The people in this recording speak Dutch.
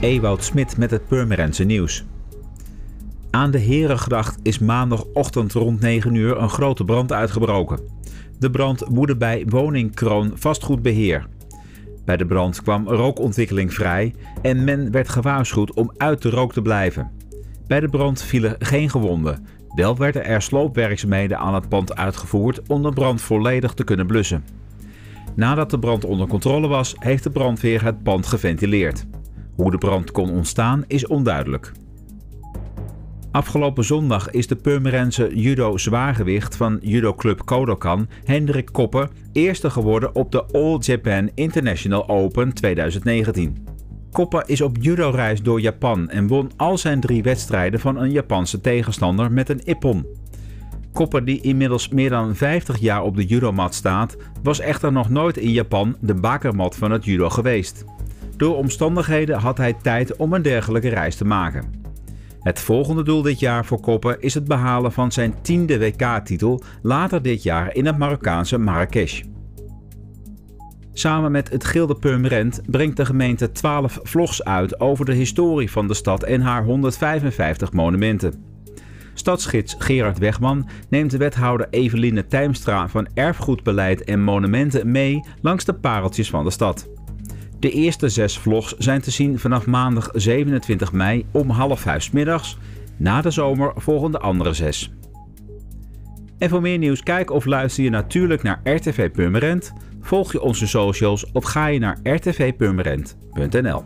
Ewout Smit met het Purmerendse nieuws. Aan de Herengracht is maandagochtend rond 9 uur een grote brand uitgebroken. De brand woedde bij woning Kroon Vastgoedbeheer. Bij de brand kwam rookontwikkeling vrij en men werd gewaarschuwd om uit de rook te blijven. Bij de brand vielen geen gewonden. Wel werden er sloopwerkzaamheden aan het pand uitgevoerd om de brand volledig te kunnen blussen. Nadat de brand onder controle was, heeft de brandweer het pand geventileerd. Hoe de brand kon ontstaan is onduidelijk. Afgelopen zondag is de Purmerense judo-zwaargewicht van judoclub Kodokan, Hendrik Koppen, eerste geworden op de All Japan International Open 2019. Koppen is op judo-reis door Japan en won al zijn drie wedstrijden van een Japanse tegenstander met een ippon. Koppen, die inmiddels meer dan 50 jaar op de judomat staat, was echter nog nooit in Japan de bakermat van het judo geweest. Door omstandigheden had hij tijd om een dergelijke reis te maken. Het volgende doel dit jaar voor Koppen is het behalen van zijn tiende WK-titel later dit jaar in het Marokkaanse Marrakesh. Samen met het Gilde Purmerend brengt de gemeente 12 vlogs uit over de historie van de stad en haar 155 monumenten. Stadsgids Gerard Wegman neemt de wethouder Eveline Tijmstra van Erfgoedbeleid en Monumenten mee langs de pareltjes van de stad. De eerste zes vlogs zijn te zien vanaf maandag 27 mei om half vijf middags. Na de zomer volgen de andere zes. En voor meer nieuws kijk of luister je natuurlijk naar RTV Purmerend, volg je onze socials of ga je naar rtvpurmerend.nl